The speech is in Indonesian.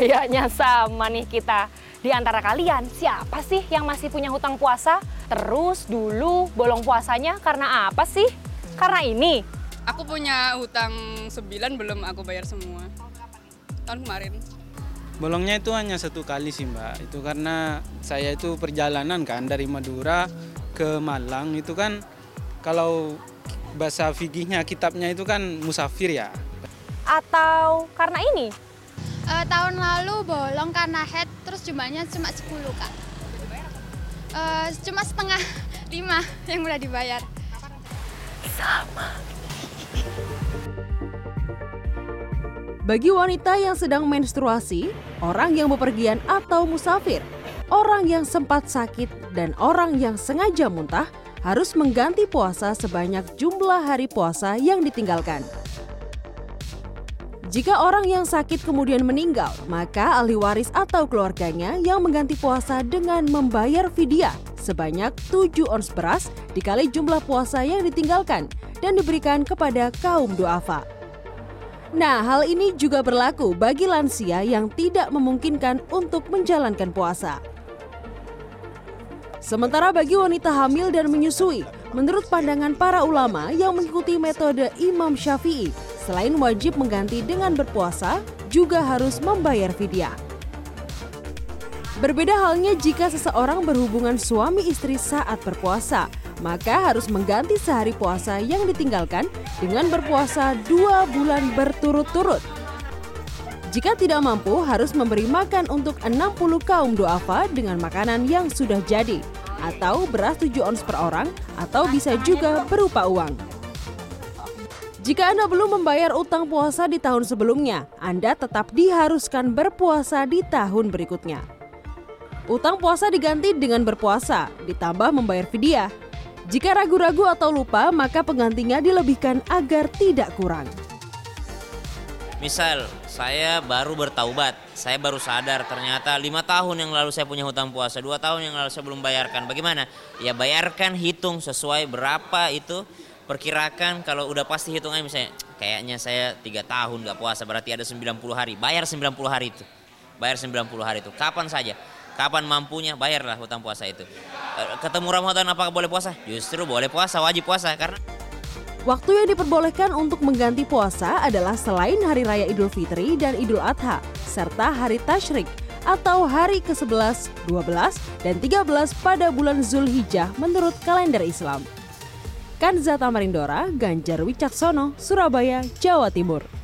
Kayaknya sama nih kita. Di antara kalian, siapa sih yang masih punya hutang puasa? Terus dulu bolong puasanya karena apa sih? Karena ini. Aku punya hutang 9 belum aku bayar semua. Tahun kemarin. Bolongnya itu hanya satu kali sih mbak. Itu karena saya itu perjalanan kan dari Madura ke Malang itu kan kalau bahasa fikihnya kitabnya itu kan musafir ya. Atau karena ini? Eh, tahun lalu bolong karena head terus jumlahnya cuma 10 kak. Eh, cuma setengah lima yang udah dibayar. Bagi wanita yang sedang menstruasi, orang yang bepergian atau musafir, orang yang sempat sakit, dan orang yang sengaja muntah harus mengganti puasa sebanyak jumlah hari puasa yang ditinggalkan. Jika orang yang sakit kemudian meninggal, maka ahli waris atau keluarganya yang mengganti puasa dengan membayar fidyah sebanyak 7 ons beras dikali jumlah puasa yang ditinggalkan dan diberikan kepada kaum duafa. Nah, hal ini juga berlaku bagi lansia yang tidak memungkinkan untuk menjalankan puasa. Sementara bagi wanita hamil dan menyusui, menurut pandangan para ulama yang mengikuti metode Imam Syafi'i, selain wajib mengganti dengan berpuasa, juga harus membayar fidyah. Berbeda halnya jika seseorang berhubungan suami istri saat berpuasa, maka harus mengganti sehari puasa yang ditinggalkan dengan berpuasa dua bulan berturut-turut. Jika tidak mampu, harus memberi makan untuk 60 kaum duafa dengan makanan yang sudah jadi, atau beras 7 ons per orang, atau bisa juga berupa uang. Jika Anda belum membayar utang puasa di tahun sebelumnya, Anda tetap diharuskan berpuasa di tahun berikutnya. Utang puasa diganti dengan berpuasa, ditambah membayar fidyah. Jika ragu-ragu atau lupa, maka penggantinya dilebihkan agar tidak kurang. Misal, saya baru bertaubat, saya baru sadar ternyata lima tahun yang lalu saya punya hutang puasa, dua tahun yang lalu saya belum bayarkan. Bagaimana? Ya bayarkan, hitung sesuai berapa itu. Perkirakan kalau udah pasti hitungannya misalnya, kayaknya saya tiga tahun nggak puasa, berarti ada 90 hari. Bayar 90 hari itu. Bayar 90 hari itu. Kapan saja. Kapan mampunya, bayarlah hutang puasa itu. Eh, Ketemu Ramadan apakah boleh puasa? Justru boleh puasa, wajib puasa. Karena Waktu yang diperbolehkan untuk mengganti puasa adalah selain Hari Raya Idul Fitri dan Idul Adha, serta Hari Tashrik atau hari ke-11, 12, dan 13 pada bulan Zulhijjah menurut kalender Islam. Kanzata Marindora, Ganjar Wicaksono, Surabaya, Jawa Timur.